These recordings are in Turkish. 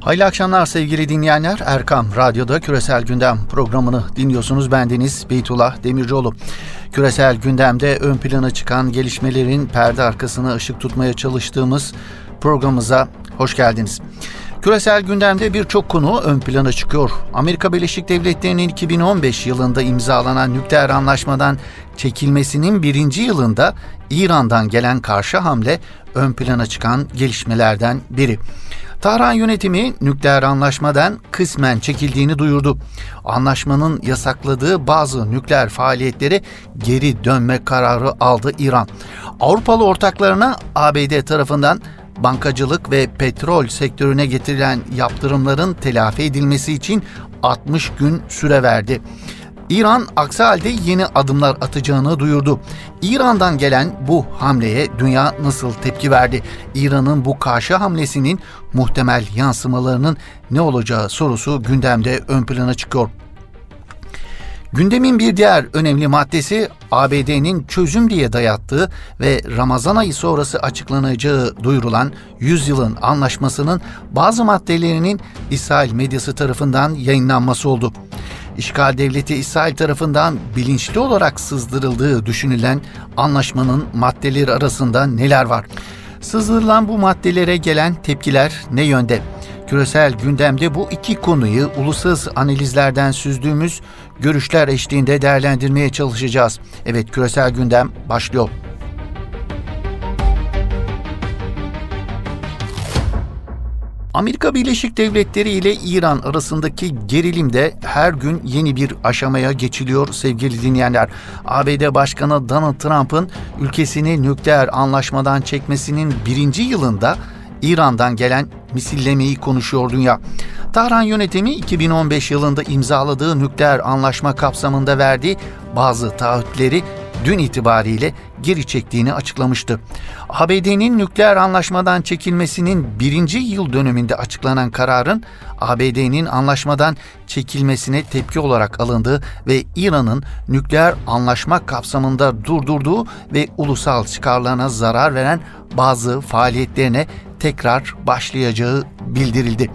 Hayırlı akşamlar sevgili dinleyenler. Erkam Radyo'da Küresel Gündem programını dinliyorsunuz. Bendeniz Beytullah Demircioğlu. Küresel gündemde ön plana çıkan gelişmelerin perde arkasına ışık tutmaya çalıştığımız programımıza hoş geldiniz. Küresel gündemde birçok konu ön plana çıkıyor. Amerika Birleşik Devletleri'nin 2015 yılında imzalanan nükleer anlaşmadan çekilmesinin birinci yılında İran'dan gelen karşı hamle ön plana çıkan gelişmelerden biri. Tahran yönetimi nükleer anlaşmadan kısmen çekildiğini duyurdu. Anlaşmanın yasakladığı bazı nükleer faaliyetleri geri dönme kararı aldı İran. Avrupalı ortaklarına ABD tarafından bankacılık ve petrol sektörüne getirilen yaptırımların telafi edilmesi için 60 gün süre verdi. İran aksi halde yeni adımlar atacağını duyurdu. İran'dan gelen bu hamleye dünya nasıl tepki verdi? İran'ın bu karşı hamlesinin muhtemel yansımalarının ne olacağı sorusu gündemde ön plana çıkıyor. Gündemin bir diğer önemli maddesi ABD'nin çözüm diye dayattığı ve Ramazan ayı sonrası açıklanacağı duyurulan 100 yılın anlaşmasının bazı maddelerinin İsrail medyası tarafından yayınlanması oldu. İşgal devleti İsrail tarafından bilinçli olarak sızdırıldığı düşünülen anlaşmanın maddeleri arasında neler var? Sızdırılan bu maddelere gelen tepkiler ne yönde? Küresel gündemde bu iki konuyu uluslararası analizlerden süzdüğümüz görüşler eşliğinde değerlendirmeye çalışacağız. Evet küresel gündem başlıyor. Amerika Birleşik Devletleri ile İran arasındaki gerilimde her gün yeni bir aşamaya geçiliyor sevgili dinleyenler. ABD Başkanı Donald Trump'ın ülkesini nükleer anlaşmadan çekmesinin birinci yılında İran'dan gelen misillemeyi konuşuyor dünya. Tahran yönetimi 2015 yılında imzaladığı nükleer anlaşma kapsamında verdiği bazı taahhütleri dün itibariyle geri çektiğini açıklamıştı. ABD'nin nükleer anlaşmadan çekilmesinin birinci yıl dönümünde açıklanan kararın ABD'nin anlaşmadan çekilmesine tepki olarak alındığı ve İran'ın nükleer anlaşma kapsamında durdurduğu ve ulusal çıkarlarına zarar veren bazı faaliyetlerine tekrar başlayacağı bildirildi.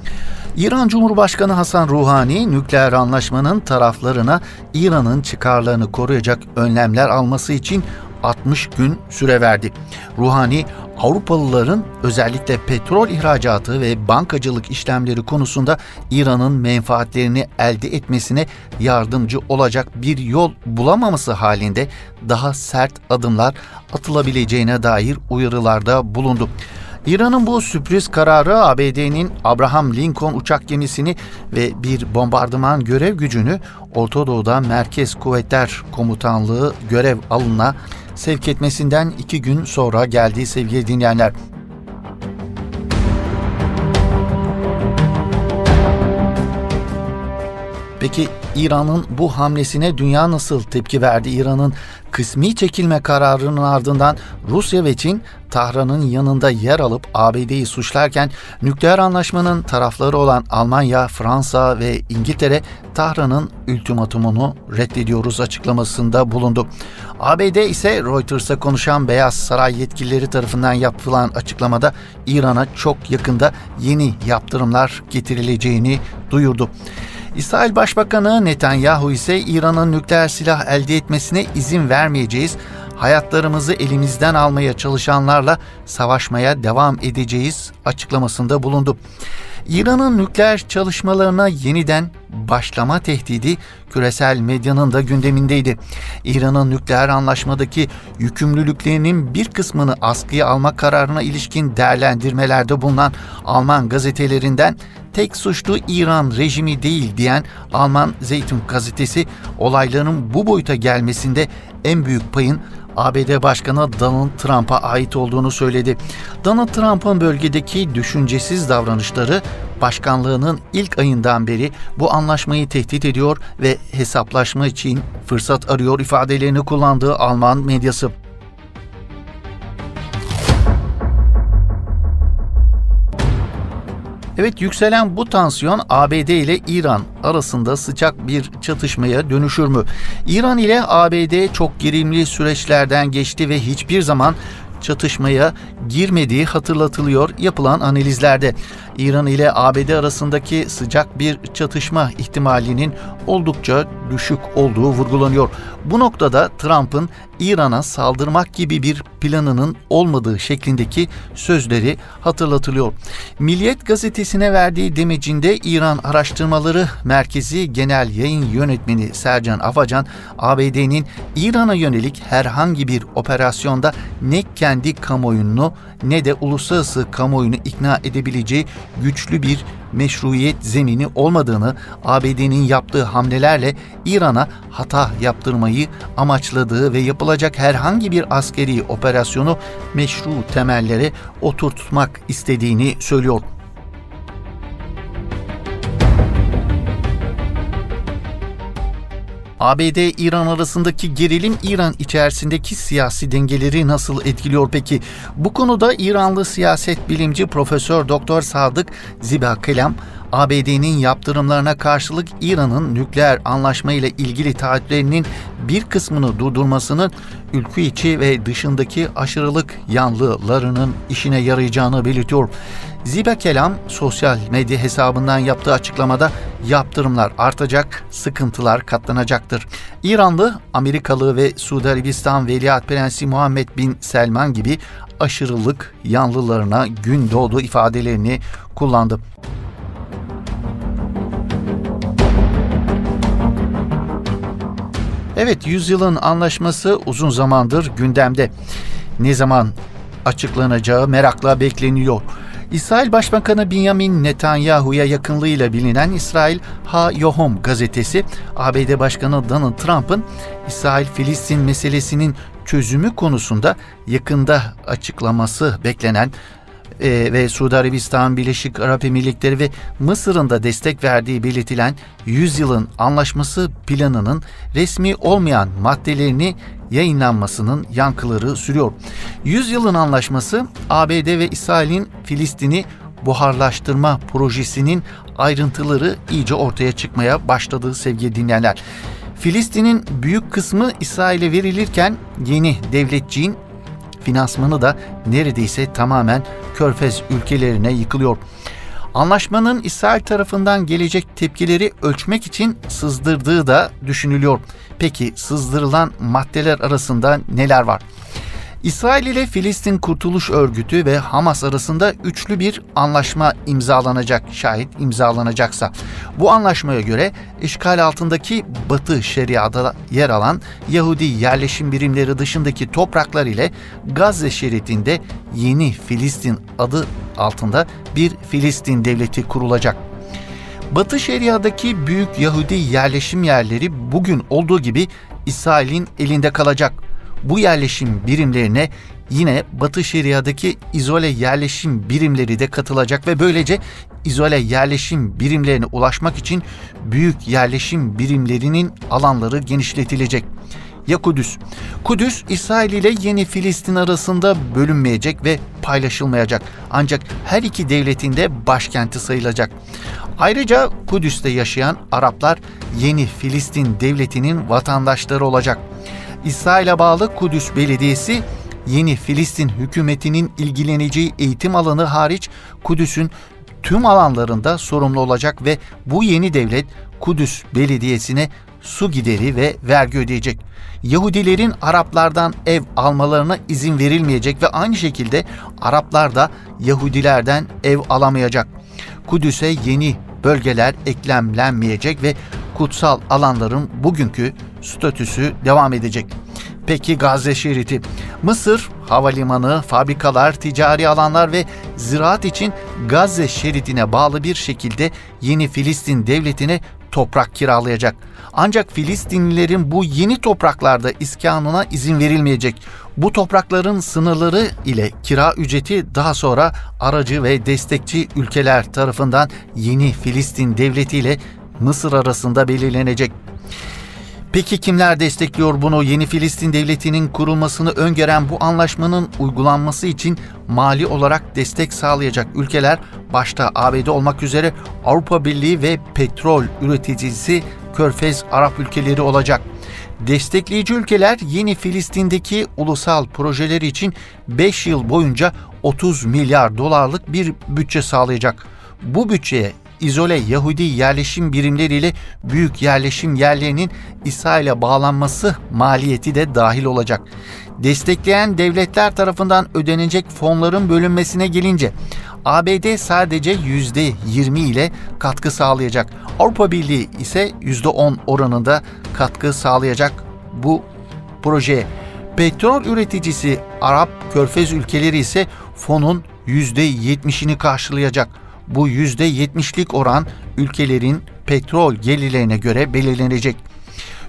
İran Cumhurbaşkanı Hasan Ruhani nükleer anlaşmanın taraflarına İran'ın çıkarlarını koruyacak önlemler alması için 60 gün süre verdi. Ruhani Avrupalıların özellikle petrol ihracatı ve bankacılık işlemleri konusunda İran'ın menfaatlerini elde etmesine yardımcı olacak bir yol bulamaması halinde daha sert adımlar atılabileceğine dair uyarılarda bulundu. İran'ın bu sürpriz kararı ABD'nin Abraham Lincoln uçak gemisini ve bir bombardıman görev gücünü Orta Doğu'da Merkez Kuvvetler Komutanlığı görev alına sevk etmesinden iki gün sonra geldiği sevgili dinleyenler. Peki İran'ın bu hamlesine dünya nasıl tepki verdi? İran'ın kısmi çekilme kararının ardından Rusya ve Çin Tahran'ın yanında yer alıp ABD'yi suçlarken nükleer anlaşmanın tarafları olan Almanya, Fransa ve İngiltere Tahran'ın ultimatumunu reddediyoruz açıklamasında bulundu. ABD ise Reuters'a konuşan Beyaz Saray yetkilileri tarafından yapılan açıklamada İran'a çok yakında yeni yaptırımlar getirileceğini duyurdu. İsrail Başbakanı Netanyahu ise İran'ın nükleer silah elde etmesine izin vermeyeceğiz, hayatlarımızı elimizden almaya çalışanlarla savaşmaya devam edeceğiz açıklamasında bulundu. İran'ın nükleer çalışmalarına yeniden başlama tehdidi küresel medyanın da gündemindeydi. İran'ın nükleer anlaşmadaki yükümlülüklerinin bir kısmını askıya alma kararına ilişkin değerlendirmelerde bulunan Alman gazetelerinden tek suçlu İran rejimi değil diyen Alman Zeytun gazetesi olayların bu boyuta gelmesinde en büyük payın ABD Başkanı Donald Trump'a ait olduğunu söyledi. Donald Trump'ın bölgedeki düşüncesiz davranışları başkanlığının ilk ayından beri bu anlaşmayı tehdit ediyor ve hesaplaşma için fırsat arıyor ifadelerini kullandığı Alman medyası. Evet yükselen bu tansiyon ABD ile İran arasında sıcak bir çatışmaya dönüşür mü? İran ile ABD çok gerilimli süreçlerden geçti ve hiçbir zaman çatışmaya girmediği hatırlatılıyor yapılan analizlerde. İran ile ABD arasındaki sıcak bir çatışma ihtimalinin oldukça düşük olduğu vurgulanıyor. Bu noktada Trump'ın İran'a saldırmak gibi bir planının olmadığı şeklindeki sözleri hatırlatılıyor. Milliyet gazetesine verdiği demecinde İran Araştırmaları Merkezi Genel Yayın Yönetmeni Sercan Afacan, ABD'nin İran'a yönelik herhangi bir operasyonda ne kendi kamuoyunu ne de uluslararası kamuoyunu ikna edebileceği güçlü bir meşruiyet zemini olmadığını, ABD'nin yaptığı hamlelerle İran'a hata yaptırmayı amaçladığı ve yapılacak herhangi bir askeri operasyonu meşru temellere oturtmak istediğini söylüyor. ABD-İran arasındaki gerilim İran içerisindeki siyasi dengeleri nasıl etkiliyor peki? Bu konuda İranlı siyaset bilimci Profesör Doktor Sadık Ziba Kelam ABD'nin yaptırımlarına karşılık İran'ın nükleer anlaşma ile ilgili taahhütlerinin bir kısmını durdurmasının ülke içi ve dışındaki aşırılık yanlılarının işine yarayacağını belirtiyor. Zibe Kelam sosyal medya hesabından yaptığı açıklamada yaptırımlar artacak, sıkıntılar katlanacaktır. İranlı, Amerikalı ve Suudi Arabistan Veliaht Prensi Muhammed Bin Selman gibi aşırılık yanlılarına gün doğdu ifadelerini kullandı. Evet, yüzyılın anlaşması uzun zamandır gündemde. Ne zaman açıklanacağı merakla bekleniyor. İsrail Başbakanı Benjamin Netanyahu'ya yakınlığıyla bilinen İsrail Ha Yohom gazetesi, ABD Başkanı Donald Trump'ın İsrail-Filistin meselesinin çözümü konusunda yakında açıklaması beklenen e, ve Suudi Arabistan, Birleşik Arap Emirlikleri ve Mısır'ın da destek verdiği belirtilen 100 yılın anlaşması planının resmi olmayan maddelerini yayınlanmasının yankıları sürüyor. 100 yılın anlaşması ABD ve İsrail'in Filistin'i buharlaştırma projesinin ayrıntıları iyice ortaya çıkmaya başladığı sevgili dinleyenler. Filistin'in büyük kısmı İsrail'e verilirken yeni devletçiğin finansmanı da neredeyse tamamen Körfez ülkelerine yıkılıyor. Anlaşmanın İsrail tarafından gelecek tepkileri ölçmek için sızdırdığı da düşünülüyor. Peki sızdırılan maddeler arasında neler var? İsrail ile Filistin Kurtuluş Örgütü ve Hamas arasında üçlü bir anlaşma imzalanacak şayet imzalanacaksa. Bu anlaşmaya göre işgal altındaki Batı Şeria'da yer alan Yahudi yerleşim birimleri dışındaki topraklar ile Gazze şeridinde yeni Filistin adı altında bir Filistin devleti kurulacak. Batı Şeria'daki büyük Yahudi yerleşim yerleri bugün olduğu gibi İsrail'in elinde kalacak bu yerleşim birimlerine yine Batı Şeria'daki izole yerleşim birimleri de katılacak ve böylece izole yerleşim birimlerine ulaşmak için büyük yerleşim birimlerinin alanları genişletilecek. Ya Kudüs? Kudüs, İsrail ile yeni Filistin arasında bölünmeyecek ve paylaşılmayacak. Ancak her iki devletin de başkenti sayılacak. Ayrıca Kudüs'te yaşayan Araplar yeni Filistin devletinin vatandaşları olacak. İsrail'e bağlı Kudüs Belediyesi yeni Filistin hükümetinin ilgileneceği eğitim alanı hariç Kudüs'ün tüm alanlarında sorumlu olacak ve bu yeni devlet Kudüs Belediyesi'ne su gideri ve vergi ödeyecek. Yahudilerin Araplardan ev almalarına izin verilmeyecek ve aynı şekilde Araplar da Yahudilerden ev alamayacak. Kudüs'e yeni bölgeler eklemlenmeyecek ve kutsal alanların bugünkü statüsü devam edecek. Peki Gazze şeridi? Mısır, havalimanı, fabrikalar, ticari alanlar ve ziraat için Gazze şeridine bağlı bir şekilde yeni Filistin devletine toprak kiralayacak. Ancak Filistinlilerin bu yeni topraklarda iskanına izin verilmeyecek. Bu toprakların sınırları ile kira ücreti daha sonra aracı ve destekçi ülkeler tarafından yeni Filistin devleti ile Mısır arasında belirlenecek. Peki kimler destekliyor bunu? Yeni Filistin Devleti'nin kurulmasını öngören bu anlaşmanın uygulanması için mali olarak destek sağlayacak ülkeler başta ABD olmak üzere Avrupa Birliği ve petrol üreticisi Körfez Arap ülkeleri olacak. Destekleyici ülkeler yeni Filistin'deki ulusal projeleri için 5 yıl boyunca 30 milyar dolarlık bir bütçe sağlayacak. bu bütçeye izole Yahudi yerleşim birimleriyle büyük yerleşim yerlerinin İsrail'e bağlanması maliyeti de dahil olacak. Destekleyen devletler tarafından ödenecek fonların bölünmesine gelince ABD sadece %20 ile katkı sağlayacak. Avrupa Birliği ise %10 oranında katkı sağlayacak bu projeye. Petrol üreticisi Arap Körfez ülkeleri ise fonun %70'ini karşılayacak. Bu %70'lik oran ülkelerin petrol gelirlerine göre belirlenecek.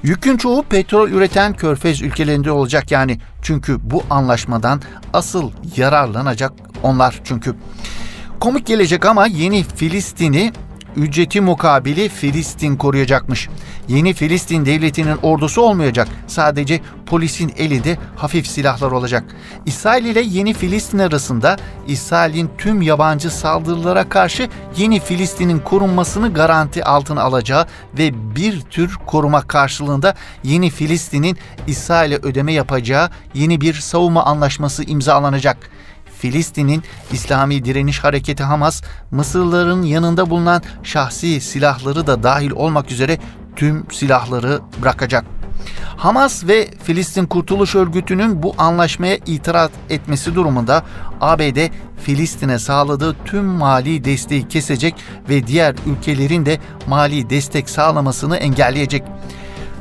Yükün çoğu petrol üreten körfez ülkelerinde olacak yani. Çünkü bu anlaşmadan asıl yararlanacak onlar çünkü. Komik gelecek ama yeni Filistin'i ücreti mukabili Filistin koruyacakmış. Yeni Filistin devletinin ordusu olmayacak. Sadece polisin elinde hafif silahlar olacak. İsrail ile yeni Filistin arasında İsrail'in tüm yabancı saldırılara karşı yeni Filistin'in korunmasını garanti altına alacağı ve bir tür koruma karşılığında yeni Filistin'in İsrail'e ödeme yapacağı yeni bir savunma anlaşması imzalanacak. Filistin'in İslami Direniş Hareketi Hamas, Mısırlıların yanında bulunan şahsi silahları da dahil olmak üzere tüm silahları bırakacak. Hamas ve Filistin Kurtuluş Örgütü'nün bu anlaşmaya itiraz etmesi durumunda ABD Filistin'e sağladığı tüm mali desteği kesecek ve diğer ülkelerin de mali destek sağlamasını engelleyecek.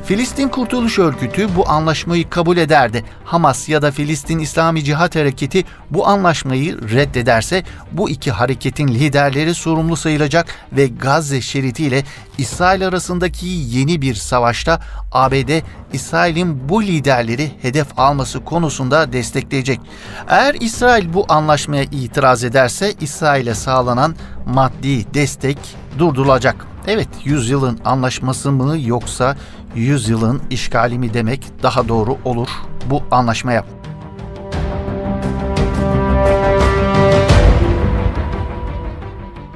Filistin Kurtuluş Örgütü bu anlaşmayı kabul ederdi. Hamas ya da Filistin İslami Cihat Hareketi bu anlaşmayı reddederse bu iki hareketin liderleri sorumlu sayılacak ve Gazze şeridi ile İsrail arasındaki yeni bir savaşta ABD İsrail'in bu liderleri hedef alması konusunda destekleyecek. Eğer İsrail bu anlaşmaya itiraz ederse İsrail'e sağlanan maddi destek durdurulacak. Evet, yüzyılın anlaşması mı yoksa yüzyılın işgali mi demek daha doğru olur bu anlaşmaya.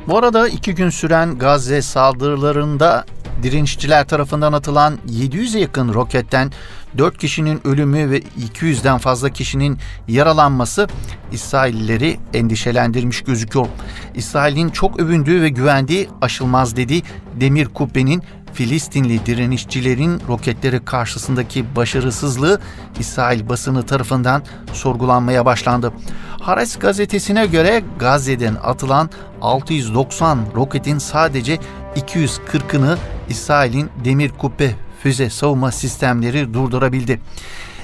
Bu arada iki gün süren Gazze saldırılarında direnişçiler tarafından atılan 700'e yakın roketten 4 kişinin ölümü ve 200'den fazla kişinin yaralanması İsraillileri endişelendirmiş gözüküyor. İsrail'in çok övündüğü ve güvendiği aşılmaz dediği demir kubbenin Filistinli direnişçilerin roketleri karşısındaki başarısızlığı İsrail basını tarafından sorgulanmaya başlandı. Haaretz gazetesine göre Gazze'den atılan 690 roketin sadece 240'ını İsrail'in demir kubbe füze savunma sistemleri durdurabildi.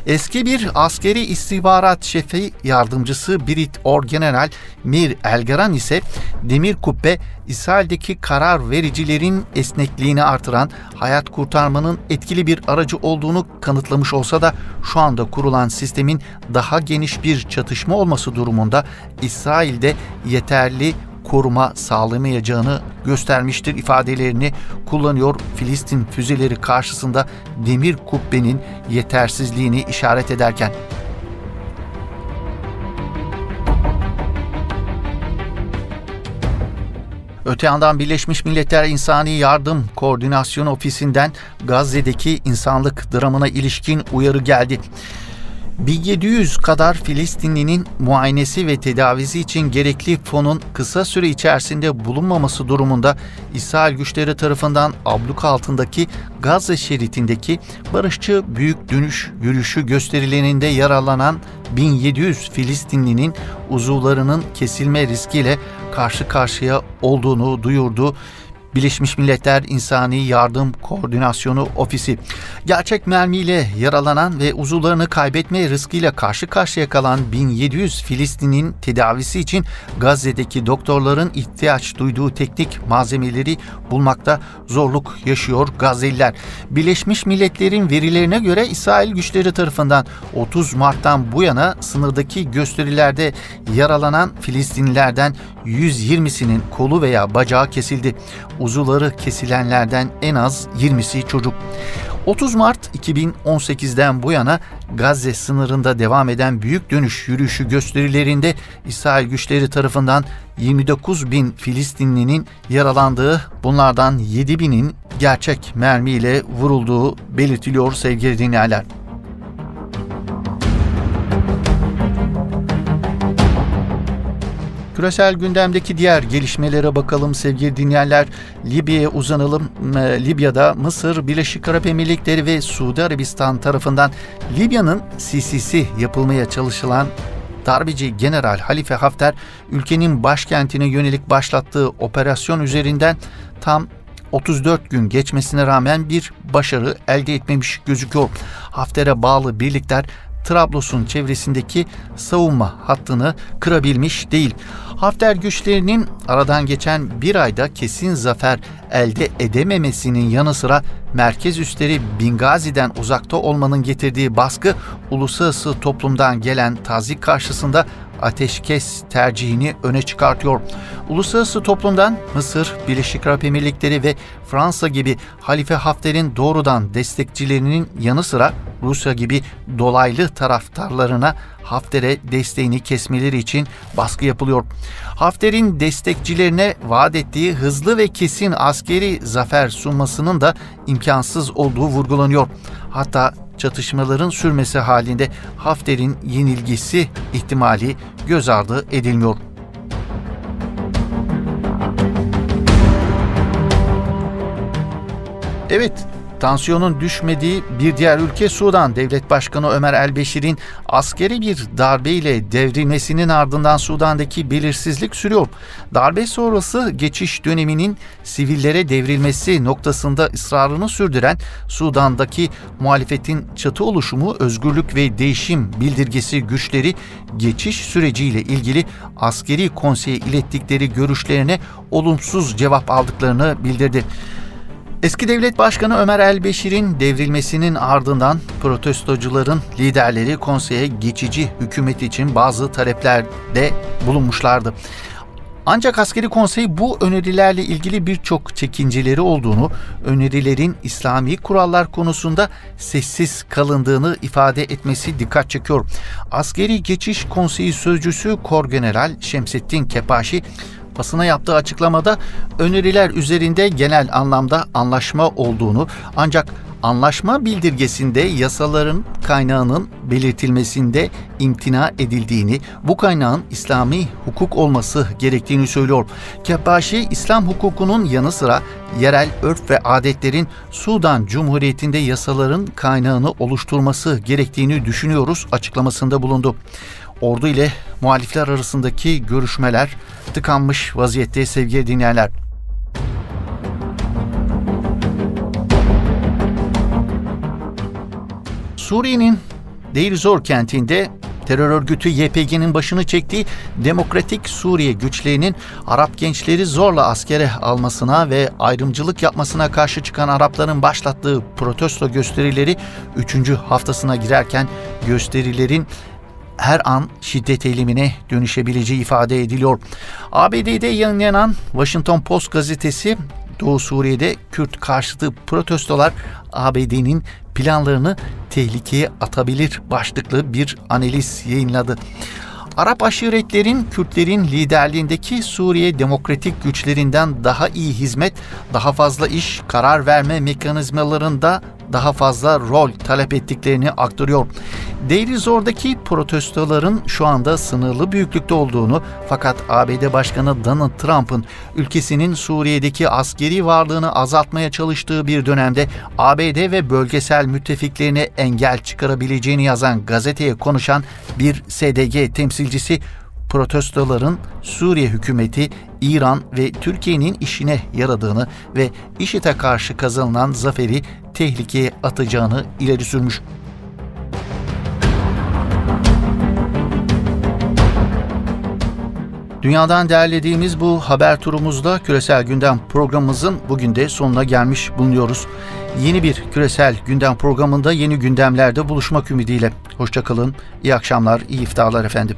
Eski bir askeri istihbarat şefi yardımcısı Brit Orgeneral Mir Elgaran ise Demir Kubbe, İsrail'deki karar vericilerin esnekliğini artıran hayat kurtarmanın etkili bir aracı olduğunu kanıtlamış olsa da şu anda kurulan sistemin daha geniş bir çatışma olması durumunda İsrail'de yeterli koruma sağlamayacağını göstermiştir ifadelerini kullanıyor. Filistin füzeleri karşısında demir kubbenin yetersizliğini işaret ederken. Öte yandan Birleşmiş Milletler İnsani Yardım Koordinasyon Ofisi'nden Gazze'deki insanlık dramına ilişkin uyarı geldi. 1700 kadar Filistinlinin muayenesi ve tedavisi için gerekli fonun kısa süre içerisinde bulunmaması durumunda İsrail güçleri tarafından abluk altındaki Gazze şeridindeki barışçı büyük dönüş yürüyüşü gösterilerinde yaralanan 1700 Filistinlinin uzuvlarının kesilme riskiyle karşı karşıya olduğunu duyurdu. Birleşmiş Milletler İnsani Yardım Koordinasyonu Ofisi. Gerçek mermiyle yaralanan ve uzuvlarını kaybetme riskiyle karşı karşıya kalan 1700 Filistin'in tedavisi için Gazze'deki doktorların ihtiyaç duyduğu teknik malzemeleri bulmakta zorluk yaşıyor Gazze'liler. Birleşmiş Milletler'in verilerine göre İsrail güçleri tarafından 30 Mart'tan bu yana sınırdaki gösterilerde yaralanan Filistinlilerden 120'sinin kolu veya bacağı kesildi uzuvları kesilenlerden en az 20'si çocuk. 30 Mart 2018'den bu yana Gazze sınırında devam eden büyük dönüş yürüyüşü gösterilerinde İsrail güçleri tarafından 29 bin Filistinlinin yaralandığı, bunlardan 7 binin gerçek mermiyle vurulduğu belirtiliyor sevgili dinleyenler. Küresel gündemdeki diğer gelişmelere bakalım sevgili dinleyenler. Libya'ya uzanalım. Libya'da Mısır, Birleşik Arap Emirlikleri ve Suudi Arabistan tarafından Libya'nın CCC yapılmaya çalışılan darbeci General Halife Hafter ülkenin başkentine yönelik başlattığı operasyon üzerinden tam 34 gün geçmesine rağmen bir başarı elde etmemiş gözüküyor. Hafter'e bağlı birlikler Trablus'un çevresindeki savunma hattını kırabilmiş değil. Hafter güçlerinin aradan geçen bir ayda kesin zafer elde edememesinin yanı sıra merkez üstleri Bingazi'den uzakta olmanın getirdiği baskı uluslararası toplumdan gelen tazik karşısında ateşkes tercihini öne çıkartıyor. Uluslararası toplumdan Mısır, Birleşik Arap Emirlikleri ve Fransa gibi Halife Hafter'in doğrudan destekçilerinin yanı sıra Rusya gibi dolaylı taraftarlarına Hafter'e desteğini kesmeleri için baskı yapılıyor. Hafter'in destekçilerine vaat ettiği hızlı ve kesin askeri zafer sunmasının da imkansız olduğu vurgulanıyor. Hatta çatışmaların sürmesi halinde Hafter'in yenilgisi ihtimali göz ardı edilmiyor. Evet, Tansiyonun düşmediği bir diğer ülke Sudan. Devlet Başkanı Ömer El-Beşir'in askeri bir darbeyle devrilmesinin ardından Sudan'daki belirsizlik sürüyor. Darbe sonrası geçiş döneminin sivillere devrilmesi noktasında ısrarını sürdüren Sudan'daki muhalefetin çatı oluşumu özgürlük ve değişim bildirgesi güçleri geçiş süreciyle ilgili askeri konseye ilettikleri görüşlerine olumsuz cevap aldıklarını bildirdi. Eski devlet başkanı Ömer el-Beşir'in devrilmesinin ardından protestocuların liderleri konseye geçici hükümet için bazı taleplerde bulunmuşlardı. Ancak askeri konsey bu önerilerle ilgili birçok çekinceleri olduğunu, önerilerin İslami kurallar konusunda sessiz kalındığını ifade etmesi dikkat çekiyor. Askeri Geçiş Konseyi Sözcüsü Kor General Şemsettin Kepaşi, basına yaptığı açıklamada öneriler üzerinde genel anlamda anlaşma olduğunu ancak anlaşma bildirgesinde yasaların kaynağının belirtilmesinde imtina edildiğini, bu kaynağın İslami hukuk olması gerektiğini söylüyor. Kebbaşi, İslam hukukunun yanı sıra yerel örf ve adetlerin Sudan Cumhuriyeti'nde yasaların kaynağını oluşturması gerektiğini düşünüyoruz açıklamasında bulundu. Ordu ile muhalifler arasındaki görüşmeler tıkanmış vaziyette sevgili dinleyenler. Suriye'nin Deir Zor kentinde terör örgütü YPG'nin başını çektiği Demokratik Suriye güçlerinin Arap gençleri zorla askere almasına ve ayrımcılık yapmasına karşı çıkan Arapların başlattığı protesto gösterileri 3. haftasına girerken gösterilerin her an şiddet eylemine dönüşebileceği ifade ediliyor. ABD'de yayınlanan Washington Post gazetesi Doğu Suriye'de Kürt karşıtı protestolar ABD'nin planlarını tehlikeye atabilir başlıklı bir analiz yayınladı. Arap aşiretlerin Kürtlerin liderliğindeki Suriye demokratik güçlerinden daha iyi hizmet, daha fazla iş, karar verme mekanizmalarında daha fazla rol talep ettiklerini aktarıyor. Deir Zor'daki protestoların şu anda sınırlı büyüklükte olduğunu fakat ABD Başkanı Donald Trump'ın ülkesinin Suriye'deki askeri varlığını azaltmaya çalıştığı bir dönemde ABD ve bölgesel müttefiklerine engel çıkarabileceğini yazan gazeteye konuşan bir SDG temsilcisi protestoların Suriye hükümeti, İran ve Türkiye'nin işine yaradığını ve IŞİD'e karşı kazanılan zaferi tehlikeye atacağını ileri sürmüş. Dünyadan derlediğimiz bu haber turumuzda küresel gündem programımızın bugün de sonuna gelmiş bulunuyoruz. Yeni bir küresel gündem programında yeni gündemlerde buluşmak ümidiyle. Hoşçakalın, iyi akşamlar, iyi iftarlar efendim.